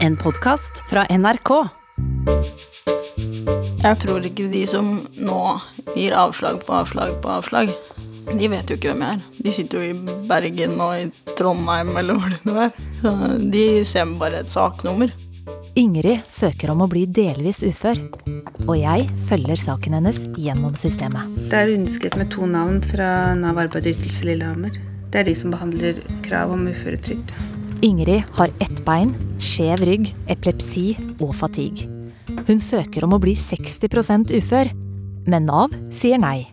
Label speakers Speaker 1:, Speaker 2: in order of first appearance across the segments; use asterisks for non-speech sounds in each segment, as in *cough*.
Speaker 1: En podkast fra NRK.
Speaker 2: Jeg tror ikke de som nå gir avslag på avslag på avslag, de vet jo ikke hvem jeg er. De sitter jo i Bergen og i Trondheim eller hvor det nå er. Så de ser bare et saknummer.
Speaker 3: Ingrid søker om å bli delvis ufør, og jeg følger saken hennes gjennom systemet.
Speaker 4: Det er underskrevet med to navn fra Nav arbeid og ytelse Lillehammer. Det er de som behandler krav om uføretrygd.
Speaker 3: Ingrid har ett bein, skjev rygg, epilepsi og fatigue. Hun søker om å bli 60% ufør, men Nav sier nei.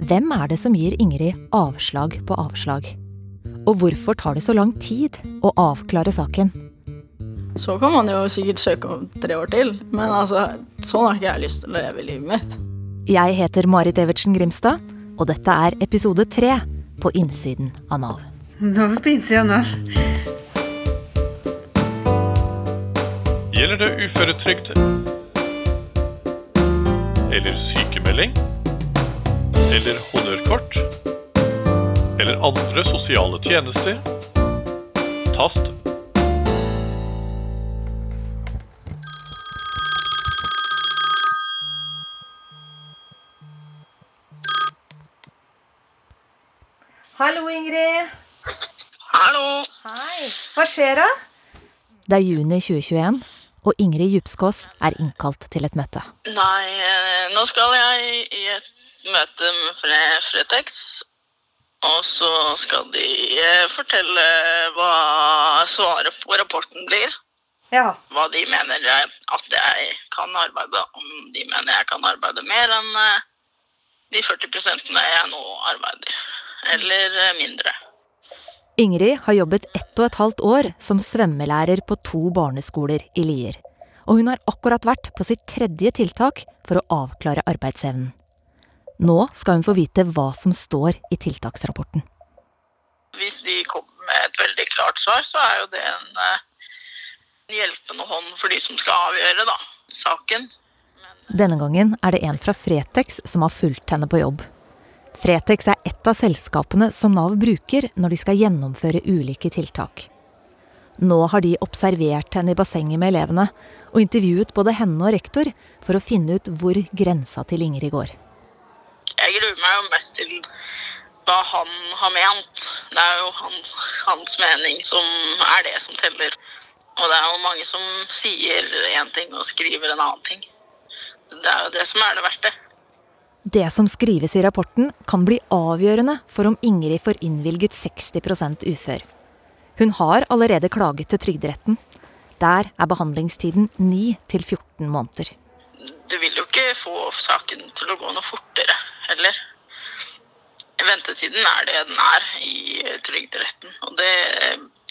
Speaker 3: Hvem er det som gir Ingrid avslag på avslag? Og hvorfor tar det så lang tid å avklare saken?
Speaker 2: Så kan man jo sikkert søke om tre år til, men altså, sånn har ikke jeg lyst til å leve livet mitt.
Speaker 3: Jeg heter Marit Evertsen Grimstad, og dette er episode tre på innsiden av Nav.
Speaker 4: Nå er vi på innsiden av Nav.
Speaker 5: Gjelder det uføretrygd? Eller sykemelding? Eller honnørkort? Eller andre sosiale tjenester? Tast
Speaker 3: Hallo, Ingrid.
Speaker 2: Hallo!
Speaker 3: Hei. Hva skjer da? Det er juni 2021, og Ingrid Djupskås er innkalt til et møte.
Speaker 2: Nei, eh, nå skal jeg i et møte med Fretex. Og så skal de eh, fortelle hva svaret på rapporten blir.
Speaker 3: Ja.
Speaker 2: Hva de mener at jeg kan arbeide. Om de mener jeg kan arbeide mer enn eh, de 40% jeg nå arbeider. Eller eh, mindre.
Speaker 3: Ingrid har jobbet ett og et halvt år som svømmelærer på to barneskoler i Lier. Og hun har akkurat vært på sitt tredje tiltak for å avklare arbeidsevnen. Nå skal hun få vite hva som står i tiltaksrapporten.
Speaker 2: Hvis de kommer med et veldig klart svar, så er jo det en en hjelpende hånd for de som skal avgjøre da, saken.
Speaker 3: Denne gangen er det en fra Fretex som har fulgt henne på jobb. Fretex er et av selskapene som Nav bruker når de skal gjennomføre ulike tiltak. Nå har de observert henne i bassenget med elevene, og intervjuet både henne og rektor for å finne ut hvor grensa til Ingrid går.
Speaker 2: Jeg gruer meg jo mest til hva han har ment. Det er jo hans, hans mening som er det som teller. Og det er jo mange som sier én ting og skriver en annen ting. Det er jo det som er det verste.
Speaker 3: Det som skrives i rapporten, kan bli avgjørende for om Ingrid får innvilget 60% ufør. Hun har allerede klaget til Trygderetten. Der er behandlingstiden 9 til 14 måneder.
Speaker 2: Du vil jo ikke få saken til å gå noe fortere heller. Ventetiden er det den er i Trygderetten, og det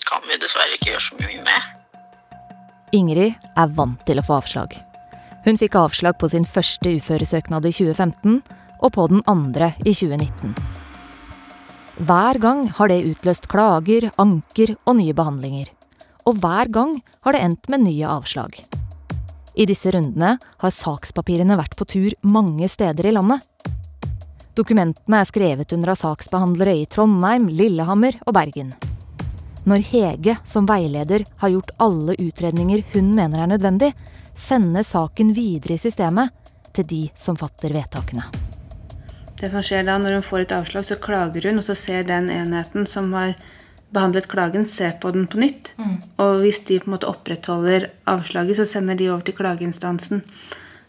Speaker 2: kan vi dessverre ikke gjøre så mye med.
Speaker 3: Ingrid er vant til å få avslag. Hun fikk avslag på sin første uføresøknad i 2015, og på den andre i 2019. Hver gang har det utløst klager, anker og nye behandlinger. Og hver gang har det endt med nye avslag. I disse rundene har sakspapirene vært på tur mange steder i landet. Dokumentene er skrevet under av saksbehandlere i Trondheim, Lillehammer og Bergen. Når Hege som veileder har gjort alle utredninger hun mener er nødvendig, sender saken videre i systemet til de som fatter vedtakene.
Speaker 4: Det som skjer da Når hun får et avslag, så klager hun, og så ser den enheten som har behandlet klagen, ser på den på nytt. Og hvis de på en måte opprettholder avslaget, så sender de over til klageinstansen.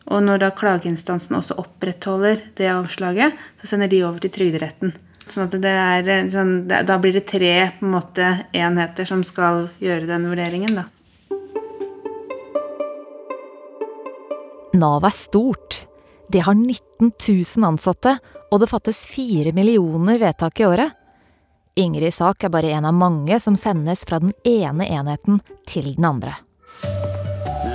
Speaker 4: Og når da klageinstansen også opprettholder det avslaget, så sender de over til Trygderetten. Sånn at det er, eh, sånn, Da blir det tre på en måte, enheter som skal gjøre den vurderingen. da.
Speaker 3: Nav er stort. Det har 19 000 ansatte, og det fattes 4 millioner vedtak i året. Ingrids sak er bare en av mange som sendes fra den ene enheten til den andre.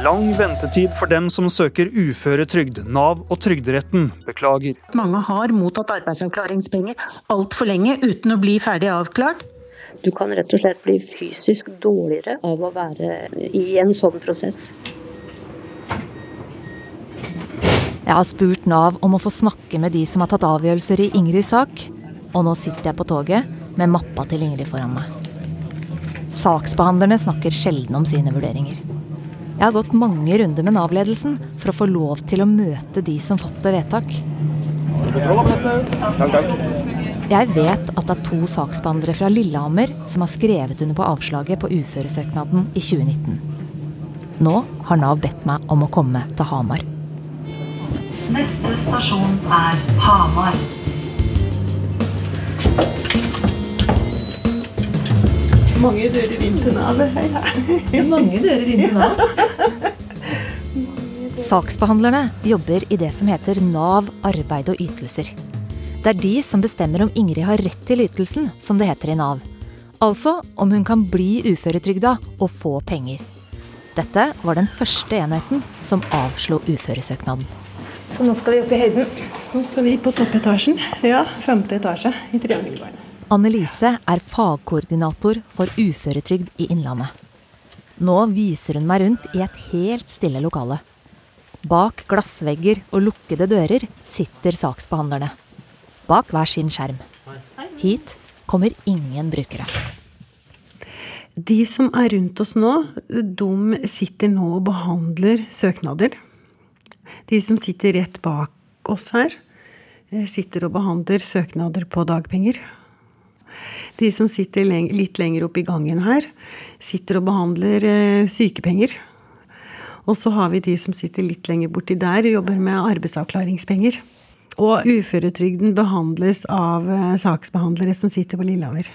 Speaker 6: Lang ventetid for dem som søker uføretrygd. Nav og Trygderetten beklager.
Speaker 7: Mange har mottatt arbeidsavklaringspenger altfor lenge uten å bli ferdig avklart.
Speaker 8: Du kan rett og slett bli fysisk dårligere av å være i en sånn prosess.
Speaker 3: Jeg har spurt Nav om å få snakke med de som har tatt avgjørelser i Ingrids sak, og nå sitter jeg på toget med mappa til Ingrid foran meg. Saksbehandlerne snakker sjelden om sine vurderinger. Jeg har gått mange runder med Nav-ledelsen for å få lov til å møte de som fatter vedtak. Jeg vet at det er to saksbehandlere fra Lillehammer som har skrevet under på avslaget på uføresøknaden i 2019. Nå har Nav bedt meg om å komme til Hamar.
Speaker 9: Neste stasjon er Hamar.
Speaker 10: Mange dører inn til Nav.
Speaker 3: Mange dører inn til Nav. Saksbehandlerne jobber i det som heter Nav arbeid og ytelser. Det er de som bestemmer om Ingrid har rett til ytelsen, som det heter i Nav. Altså om hun kan bli uføretrygda og få penger. Dette var den første enheten som avslo uføresøknaden.
Speaker 10: Så nå skal vi opp i høyden. Nå skal vi på toppetasjen. Ja, femte etasje i Triangelbarnet.
Speaker 3: Annelise er fagkoordinator for uføretrygd i Innlandet. Nå viser hun meg rundt i et helt stille lokale. Bak glassvegger og lukkede dører sitter saksbehandlerne. Bak hver sin skjerm. Hit kommer ingen brukere.
Speaker 10: De som er rundt oss nå, de sitter nå og behandler søknader. De som sitter rett bak oss her, eh, sitter og behandler søknader på dagpenger. De som sitter litt lenger opp i gangen her, sitter og behandler eh, sykepenger. Og så har vi de som sitter litt lenger borti der og jobber med arbeidsavklaringspenger. Og uføretrygden behandles av eh, saksbehandlere som sitter på Lillehammer.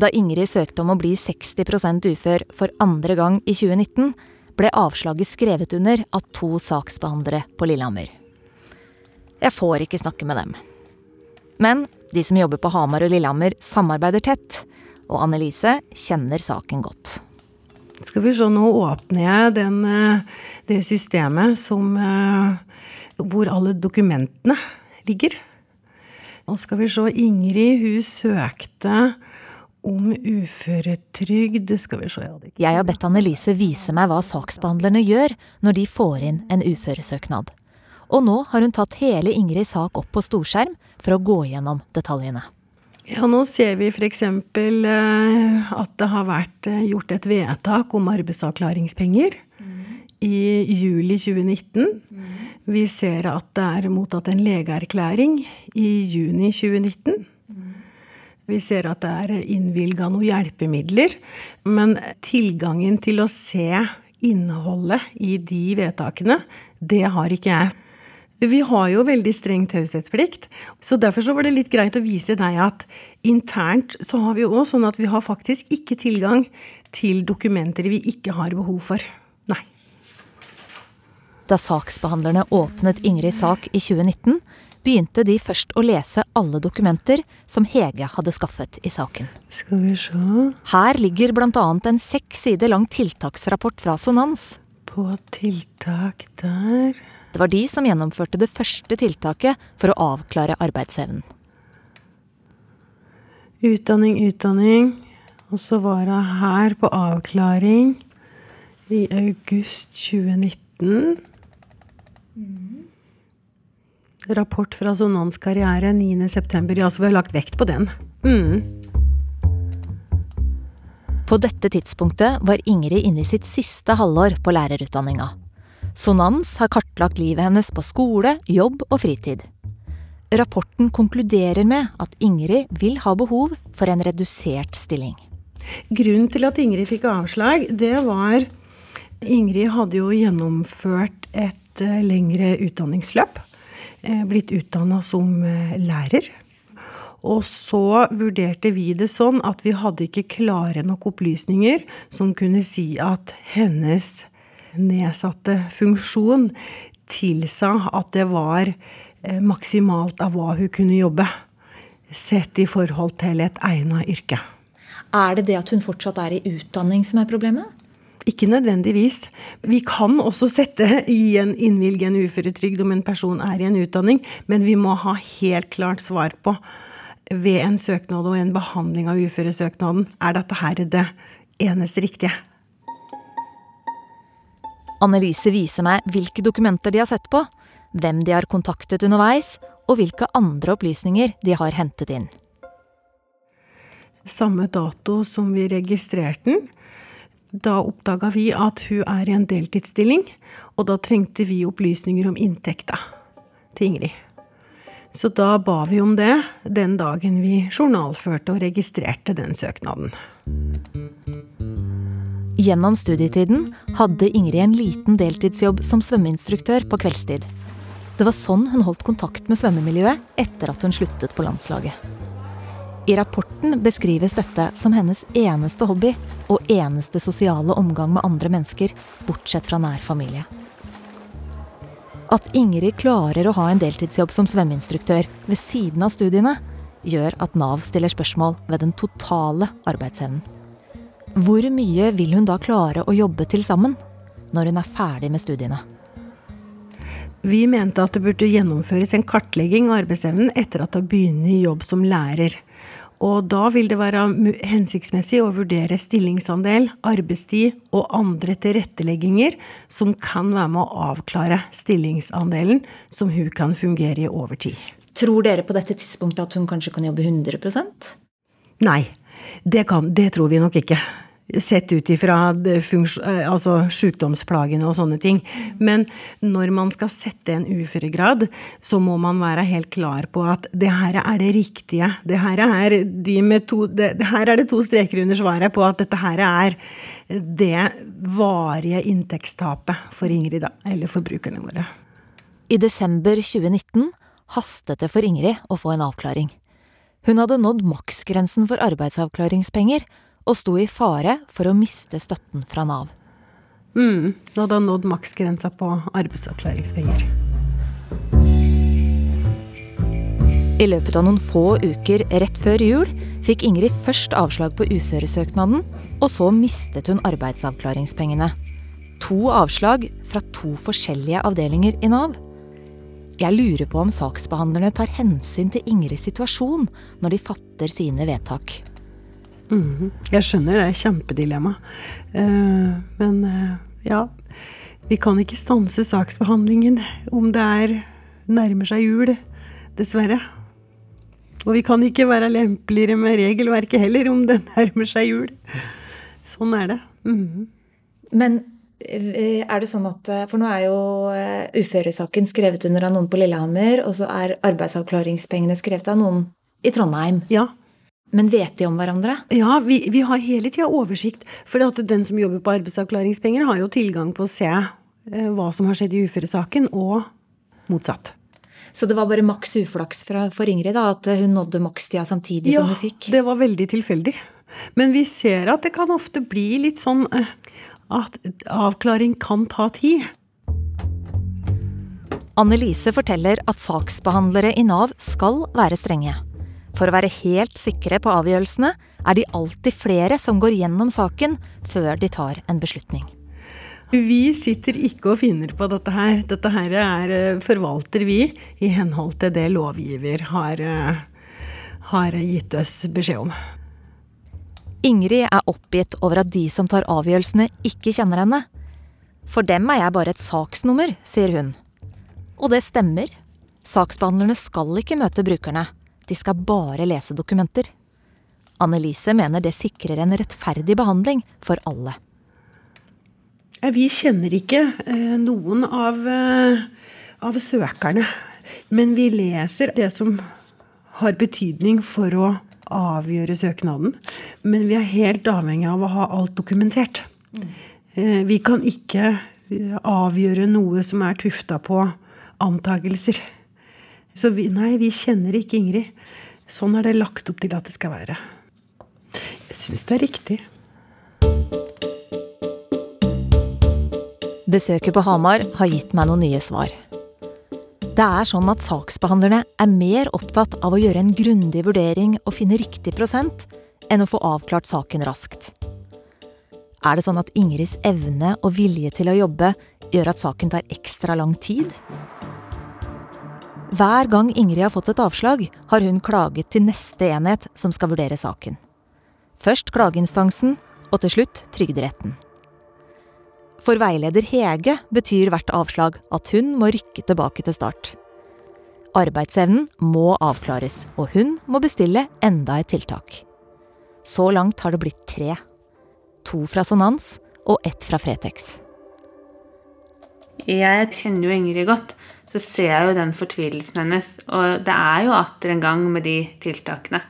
Speaker 3: Da Ingrid søkte om å bli 60% ufør for andre gang i 2019, ble avslaget skrevet under av to saksbehandlere på Lillehammer. Jeg får ikke snakke med dem. Men de som jobber på Hamar og Lillehammer samarbeider tett, og Annelise kjenner saken godt.
Speaker 10: Skal vi se, nå åpner jeg den, eh, det systemet som eh, Hvor alle dokumentene ligger. Nå skal vi se, Ingrid hun søkte om uføretrygd Skal vi se
Speaker 3: Jeg har bedt Annelise vise meg hva saksbehandlerne gjør når de får inn en uføresøknad. Og nå har hun tatt hele Ingrids sak opp på storskjerm for å gå gjennom detaljene.
Speaker 10: Ja, nå ser vi f.eks. Eh, at det har vært eh, gjort et vedtak om arbeidsavklaringspenger mm. i juli 2019. Mm. Vi ser at det er mottatt en legeerklæring i juni 2019. Mm. Vi ser at det er innvilga noen hjelpemidler. Men tilgangen til å se innholdet i de vedtakene, det har ikke jeg. Vi har jo veldig streng taushetsplikt, så derfor så var det litt greit å vise deg at internt så har vi jo òg sånn at vi har faktisk ikke tilgang til dokumenter vi ikke har behov for. Nei.
Speaker 3: Da saksbehandlerne åpnet Ingrids sak i 2019, begynte de først å lese alle dokumenter som Hege hadde skaffet i saken.
Speaker 10: Skal vi se
Speaker 3: Her ligger bl.a. en seks sider lang tiltaksrapport fra Sonans.
Speaker 10: På tiltak der
Speaker 3: det var de som gjennomførte det første tiltaket for å avklare arbeidsevnen.
Speaker 10: Utdanning, utdanning. Og så var hun her på avklaring i august 2019. Mm. Rapport fra Sonans karriere 9.9. Ja, så vi har lagt vekt på den. Mm.
Speaker 3: På dette tidspunktet var Ingrid inne i sitt siste halvår på lærerutdanninga. Sonans har kartlagt livet hennes på skole, jobb og fritid. Rapporten konkluderer med at Ingrid vil ha behov for en redusert stilling.
Speaker 10: Grunnen til at Ingrid fikk avslag, det var Ingrid hadde jo gjennomført et eh, lengre utdanningsløp. Eh, blitt utdanna som eh, lærer. Og så vurderte vi det sånn at vi hadde ikke klare nok opplysninger som kunne si at hennes nedsatte funksjon tilsa at det var eh, maksimalt av hva hun kunne jobbe, sett i forhold til et egnet yrke.
Speaker 3: Er det det at hun fortsatt er i utdanning som er problemet?
Speaker 10: Ikke nødvendigvis. Vi kan også sette i en innvilgende uføretrygd om en person er i en utdanning, men vi må ha helt klart svar på ved en søknad og en behandling av uføresøknaden er dette her det eneste riktige.
Speaker 3: Annelise viser meg hvilke dokumenter de har sett på, hvem de har kontaktet underveis, og hvilke andre opplysninger de har hentet inn.
Speaker 10: Samme dato som vi registrerte den, Da oppdaga vi at hun er i en deltidsstilling, og da trengte vi opplysninger om inntekta til Ingrid. Så da ba vi om det den dagen vi journalførte og registrerte den søknaden.
Speaker 3: Gjennom studietiden hadde Ingrid en liten deltidsjobb som svømmeinstruktør på kveldstid. Det var sånn hun holdt kontakt med svømmemiljøet etter at hun sluttet på landslaget. I rapporten beskrives dette som hennes eneste hobby og eneste sosiale omgang med andre mennesker, bortsett fra nær familie. At Ingrid klarer å ha en deltidsjobb som svømmeinstruktør ved siden av studiene, gjør at Nav stiller spørsmål ved den totale arbeidsevnen. Hvor mye vil hun da klare å jobbe til sammen når hun er ferdig med studiene?
Speaker 10: Vi mente at det burde gjennomføres en kartlegging av arbeidsevnen etter at hun begynner i jobb som lærer. Og da vil det være hensiktsmessig å vurdere stillingsandel, arbeidstid og andre tilrettelegginger som kan være med å avklare stillingsandelen som hun kan fungere i over tid.
Speaker 3: Tror dere på dette tidspunktet at hun kanskje kan jobbe 100%
Speaker 10: Nei, det, kan, det tror vi nok ikke sett ut ifra eh, altså sykdomsplagene og sånne ting. Men når man skal sette en uføregrad, så må man være helt klar på at det her er det riktige. Det her er, de to, det, her er det to streker under svaret på at dette her er det varige inntektstapet for Ingrid, da, eller forbrukerne våre.
Speaker 3: I desember 2019 hastet det for Ingrid å få en avklaring. Hun hadde nådd maksgrensen for arbeidsavklaringspenger og sto i fare for å miste støtten fra Nav.
Speaker 10: Mm, da hadde hun nådd maksgrensa på arbeidsavklaringspenger.
Speaker 3: I løpet av noen få uker rett før jul fikk Ingrid først avslag på uføresøknaden, og så mistet hun arbeidsavklaringspengene. To avslag fra to forskjellige avdelinger i Nav. Jeg lurer på om saksbehandlerne tar hensyn til Ingrids situasjon når de fatter sine vedtak.
Speaker 10: Mm, jeg skjønner det er kjempedilemma. Uh, men uh, ja. Vi kan ikke stanse saksbehandlingen om det er nærmer seg jul, dessverre. Og vi kan ikke være lempeligere med regelverket heller om det *laughs* nærmer seg jul. Sånn er det. Mm.
Speaker 3: Men er det sånn at For nå er jo uføresaken skrevet under av noen på Lillehammer, og så er arbeidsavklaringspengene skrevet av noen i Trondheim.
Speaker 10: Ja,
Speaker 3: men vet de om hverandre?
Speaker 10: Ja, vi, vi har hele tida oversikt. For den som jobber på arbeidsavklaringspenger, har jo tilgang på å se eh, hva som har skjedd i uføresaken, og motsatt.
Speaker 3: Så det var bare maks uflaks for Ingrid da, at hun nådde makstida samtidig ja, som hun fikk?
Speaker 10: Ja, det var veldig tilfeldig. Men vi ser at det kan ofte bli litt sånn eh, at avklaring kan ta tid.
Speaker 3: Annelise forteller at saksbehandlere i Nav skal være strenge. For å være helt sikre på avgjørelsene er de alltid flere som går gjennom saken før de tar en beslutning.
Speaker 10: Vi sitter ikke og finner på dette her. Dette her er, eh, forvalter vi i henhold til det lovgiver har, eh, har gitt oss beskjed om.
Speaker 3: Ingrid er oppgitt over at de som tar avgjørelsene, ikke kjenner henne. For dem er jeg bare et saksnummer, sier hun. Og det stemmer. Saksbehandlerne skal ikke møte brukerne. De skal bare lese dokumenter. Annelise mener det sikrer en rettferdig behandling for alle.
Speaker 10: Vi kjenner ikke eh, noen av, eh, av søkerne. Men vi leser det som har betydning for å avgjøre søknaden. Men vi er helt avhengig av å ha alt dokumentert. Mm. Vi kan ikke avgjøre noe som er tufta på antakelser. Så vi, nei, vi kjenner ikke Ingrid. Sånn er det lagt opp til at det skal være. Jeg syns det er riktig.
Speaker 3: Besøket på Hamar har gitt meg noen nye svar. Det er sånn at saksbehandlerne er mer opptatt av å gjøre en grundig vurdering og finne riktig prosent, enn å få avklart saken raskt. Er det sånn at Ingrids evne og vilje til å jobbe gjør at saken tar ekstra lang tid? Hver gang Ingrid har fått et avslag, har hun klaget til neste enhet som skal vurdere saken. Først klageinstansen, og til slutt Trygderetten. For veileder Hege betyr hvert avslag at hun må rykke tilbake til start. Arbeidsevnen må avklares, og hun må bestille enda et tiltak. Så langt har det blitt tre. to fra Sonans og ett fra Fretex.
Speaker 4: Jeg kjenner jo Ingrid godt, så ser jeg jo den fortvilelsen hennes. Og det er jo atter en gang med de tiltakene.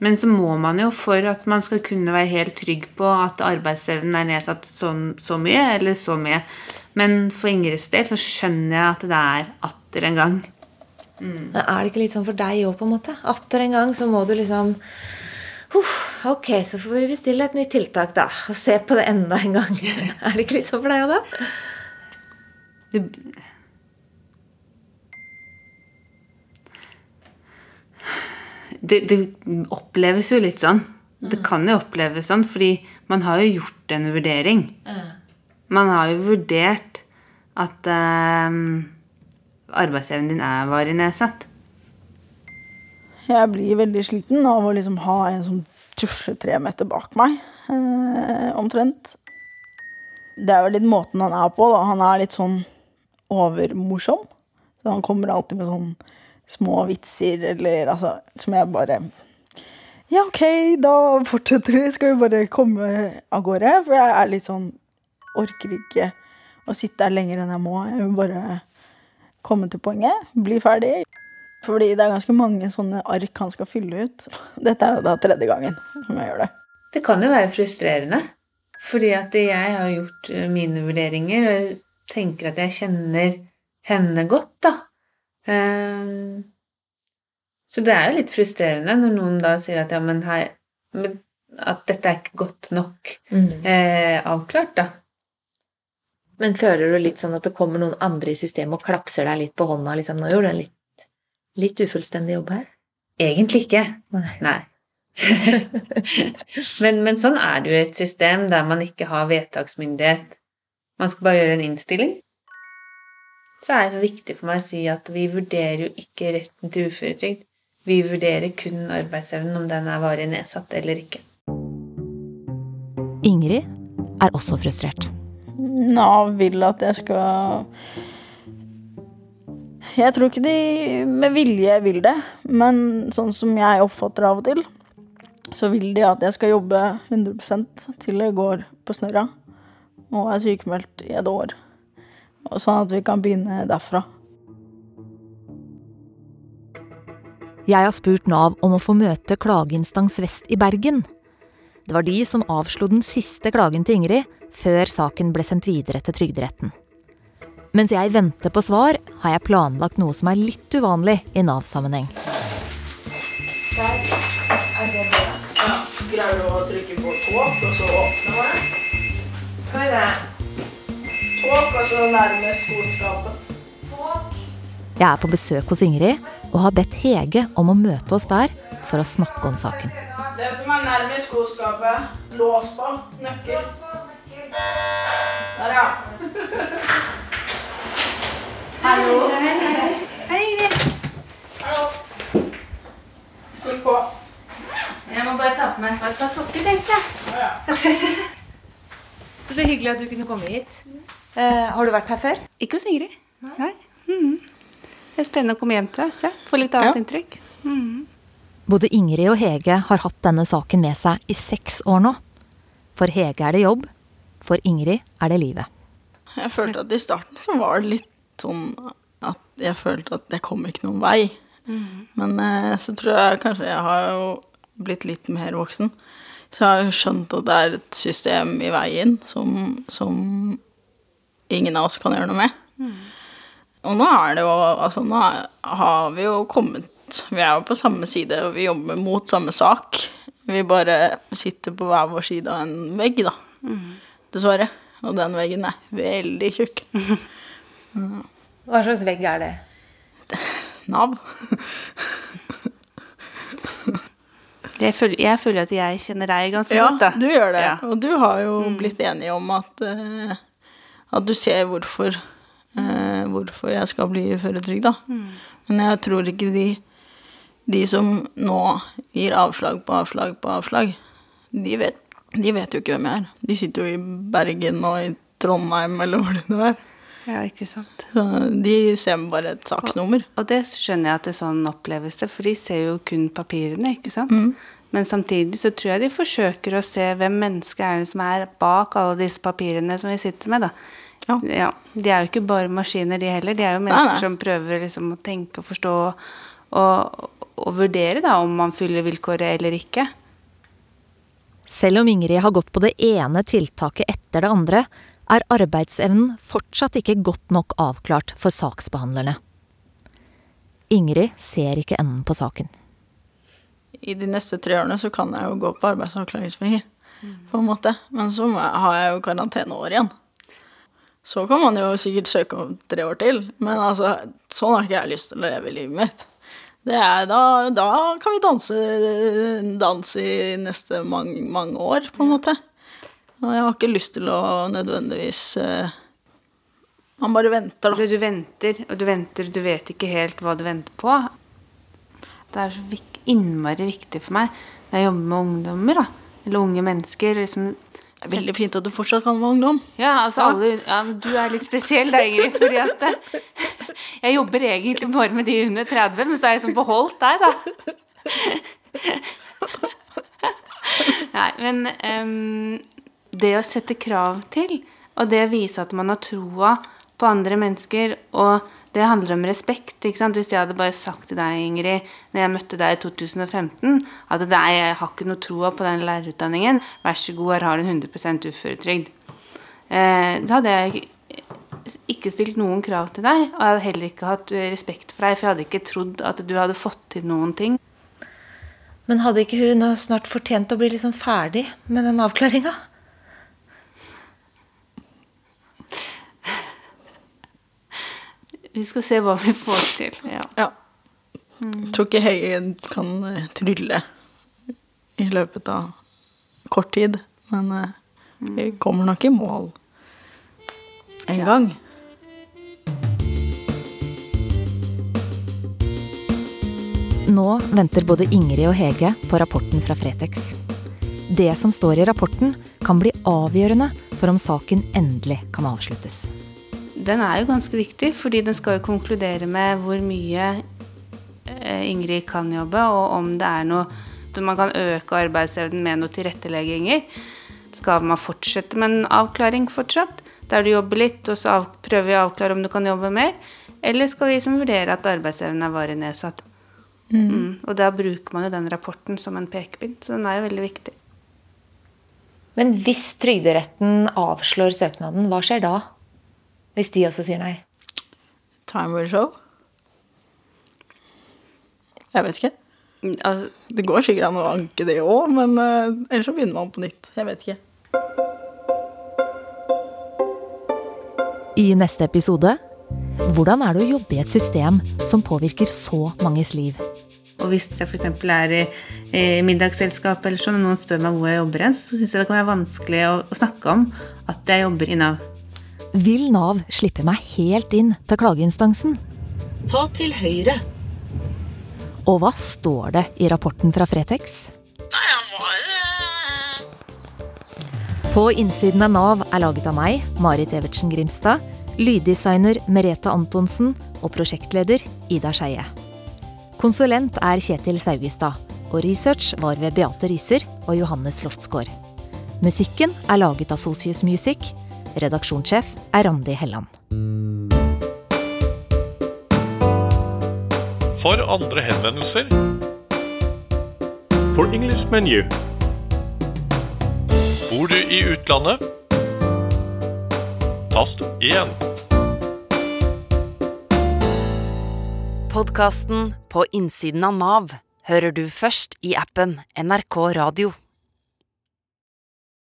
Speaker 4: Men så må man jo, for at man skal kunne være helt trygg på at arbeidsevnen er nedsatt så, så mye, eller så mye Men for Ingrids del så skjønner jeg at det er atter en gang.
Speaker 3: Mm. Er det ikke litt sånn for deg òg, på en måte? Atter en gang så må du liksom uh, Ok, så får vi bestille et nytt tiltak, da. Og se på det enda en gang. *laughs* er det ikke litt sånn for deg òg, da?
Speaker 4: Det, det, det, oppleves jo litt sånn. Det mm. kan jo oppleves sånn, fordi man har jo gjort en vurdering. Man har jo vurdert at eh, arbeidsevnen din er varig nedsatt.
Speaker 11: Jeg blir veldig sliten av å liksom ha en som tusjer tre meter bak meg, eh, omtrent. Det er jo litt måten han er på. da. Han er litt sånn overmorsom. Så han kommer alltid med sånn små vitser eller altså Som jeg bare Ja, OK, da fortsetter vi. Skal vi bare komme av gårde? For jeg er litt sånn Orker ikke å sitte her lenger enn jeg må. Jeg vil bare komme til poenget. Bli ferdig. Fordi det er ganske mange sånne ark han skal fylle ut. Dette er jo da tredje gangen som jeg gjør det.
Speaker 4: Det kan jo være frustrerende. Fordi at jeg har gjort mine vurderinger, og jeg tenker at jeg kjenner henne godt, da. Um, så det er jo litt frustrerende når noen da sier at ja, men her At dette er ikke godt nok mm. eh, avklart, da.
Speaker 3: Men føler du litt sånn at det kommer noen andre i systemet og klapser deg litt på hånda? liksom, Nå gjorde du en litt, litt ufullstendig jobb her?
Speaker 4: Egentlig ikke. Nei. Nei. *laughs* men, men, sånn er det jo i et system der man ikke har vedtaksmyndighet. Man skal bare gjøre en innstilling så er det viktig for meg å si at vi vurderer jo ikke retten til uføretrygd. Vi vurderer kun arbeidsevnen, om den er varig nedsatt eller ikke.
Speaker 3: Ingrid er også frustrert.
Speaker 11: Nav vil at jeg skal Jeg tror ikke de med vilje vil det, men sånn som jeg oppfatter av og til, så vil de at jeg skal jobbe 100% til det går på snørra, og er sykemeldt i et år. Sånn at vi kan begynne derfra.
Speaker 3: Jeg har spurt Nav om å få møte Klageinstans Vest i Bergen. Det var de som avslo den siste klagen til Ingrid, før saken ble sendt videre til Trygderetten. Mens jeg venter på svar, har jeg planlagt noe som er litt uvanlig i Nav-sammenheng.
Speaker 11: Er. Greier du å trykke på tå, og så åpner man det? Skal vi det. Tåk, og så nærmest skotskapet.
Speaker 3: Jeg er på besøk hos Ingrid og har bedt Hege om å møte oss der for å snakke om saken.
Speaker 11: Den som er nærmest skotskapet, lås på. Nøkkel. Der, ja. *laughs* Hallo. Hei, hei. Hei, Ingrid. Hallo. Trykk på.
Speaker 4: Jeg må bare ta på meg et par sokker, tenkte jeg. Ja, ja. *laughs*
Speaker 3: Så hyggelig at du kunne komme hit. Eh, har du vært her før?
Speaker 4: Ikke hos Ingrid. Nei. Mm. Det er spennende å komme hjem til deg. Få litt annet ja. inntrykk. Mm.
Speaker 3: Både Ingrid og Hege har hatt denne saken med seg i seks år nå. For Hege er det jobb, for Ingrid er det livet.
Speaker 11: Jeg følte at i starten så var det litt sånn at jeg følte at jeg kom ikke noen vei. Mm. Men eh, så tror jeg kanskje jeg har jo blitt litt mer voksen. Så jeg har skjønt at det er et system i veien som, som ingen av oss kan gjøre noe med. Mm. Og nå er det jo Altså, nå har vi jo kommet Vi er jo på samme side, og vi jobber mot samme sak. Vi bare sitter på hver vår side av en vegg, da. Mm. Dessverre. Og den veggen er veldig tjukk. *laughs*
Speaker 3: Hva slags vegg er det?
Speaker 11: Nav.
Speaker 4: jeg, føler, jeg føler, at jeg kjenner deg ganske
Speaker 11: ja,
Speaker 4: godt. Ja,
Speaker 11: du gjør det. Ja. Og du har jo mm. blitt enig om at uh, at du ser hvorfor, eh, hvorfor jeg skal bli uføretrygda. Mm. Men jeg tror ikke de, de som nå gir avslag på avslag på avslag, de vet, de vet jo ikke hvem jeg er. De sitter jo i Bergen og i Trondheim eller hvor det nå er.
Speaker 4: Ja, ikke sant.
Speaker 11: Så de ser bare et saksnummer.
Speaker 4: Og, og, det skjønner jeg at det sånn oppleves det, for de ser jo kun papirene, ikke sant. Mm. Men samtidig så tror jeg de forsøker å se hvem mennesket er det som er bak alle disse papirene som vi sitter med, da.
Speaker 11: Ja.
Speaker 4: Ja, de er jo ikke bare maskiner, de heller. De er jo mennesker
Speaker 11: nei.
Speaker 4: som prøver liksom å tenke og forstå og, og vurdere da om man fyller vilkåret eller ikke.
Speaker 3: Selv om Ingrid har gått på det ene tiltaket etter det andre, er arbeidsevnen fortsatt ikke godt nok avklart for saksbehandlerne. Ingrid ser ikke enden på saken.
Speaker 11: I de neste tre årene så kan jeg jo gå på arbeidsavklaringspenger, på en måte. Men så har jeg jo karanteneår igjen. Så kan man jo sikkert søke om tre år til, men altså, sånn har ikke jeg lyst til å leve livet mitt. Det er, da, da kan vi danse danse i neste mange, mange år, på en måte. Og jeg har ikke lyst til å nødvendigvis uh, Man bare venter, da.
Speaker 4: Du, du venter, og du venter, du vet ikke helt hva du venter på. Det er så vik innmari viktig for meg når jeg jobber med ungdommer, da, eller unge mennesker. Liksom,
Speaker 11: Det er veldig fint at du fortsatt kan være ungdom.
Speaker 4: Ja, altså alle ja, Du er litt spesiell da, Ingrid, fordi at *laughs* jeg jobber egentlig bare med de under 30, men så er jeg liksom beholdt deg, da. *laughs* Nei, men um, det å sette krav til, og det å vise at man har troa på andre mennesker, og det handler om respekt. ikke sant? Hvis jeg hadde bare sagt til deg, Ingrid, når jeg møtte deg i 2015, at jeg har ikke noe troa på den lærerutdanningen, vær så god, her har du 100 uføretrygd. Eh, da hadde jeg ikke stilt noen krav til deg, og jeg hadde heller ikke hatt respekt for deg, for jeg hadde ikke trodd at du hadde fått til noen ting.
Speaker 3: Men hadde ikke hun snart fortjent å bli liksom ferdig med den avklaringa?
Speaker 4: Vi skal se hva vi får til. Ja.
Speaker 11: Ja. Jeg tror ikke Hege kan eh, trylle i løpet av kort tid, men eh, vi kommer nok i mål en gang.
Speaker 3: Nå venter både Ingrid og Hege på rapporten fra Fretex. Det som står i rapporten, kan bli avgjørende for om saken endelig kan avsluttes.
Speaker 4: Den er jo ganske viktig, fordi den skal jo konkludere med hvor mye eh, Ingrid kan jobbe, og om det er noe man kan øke arbeidsevnen med noen tilrettelegginger. Skal man fortsette med en avklaring fortsatt, der du jobber litt, og så av, prøver vi å avklare om du kan jobbe mer? Eller skal vi liksom vurdere at arbeidsevnen er varig nedsatt? Mm. Og da bruker man jo den rapporten som en pekepinn, så den er jo veldig viktig.
Speaker 3: Men hvis Trygderetten avslår søknaden, hva skjer da? Hvis de også sier nei?
Speaker 11: Time will show. Jeg vet ikke.
Speaker 4: Altså,
Speaker 11: Det går sikkert an å anke det òg, men uh, ellers så begynner man på nytt. Jeg vet ikke.
Speaker 3: I neste episode hvordan er det å jobbe i et system som påvirker så manges liv?
Speaker 4: Og hvis jeg f.eks. er i, middagsselskap eller sånn, og noen spør meg hvor jeg jobber hen, så syns jeg det kan være vanskelig å, å snakke om at jeg jobber i Nav.
Speaker 3: Vil Nav slippe meg helt inn til klageinstansen?
Speaker 1: Ta til høyre.
Speaker 3: Og hva står det i rapporten fra Fretex?
Speaker 2: Nei, han var eh,
Speaker 3: På innsiden av Nav er laget av meg, Marit Evertsen Grimstad, lyddesigner Merete Antonsen og prosjektleder Ida Skeie. Konsulent er Kjetil Saugestad, og research var ved Beate Riser og Johannes Loftsgaard. Musikken er laget av Socius Music. Redaksjonssjef er Randi Helland.
Speaker 5: For andre henvendelser For English menu Bor du i utlandet? Tast 1
Speaker 1: Podkasten På innsiden av Nav hører du først i appen NRK Radio.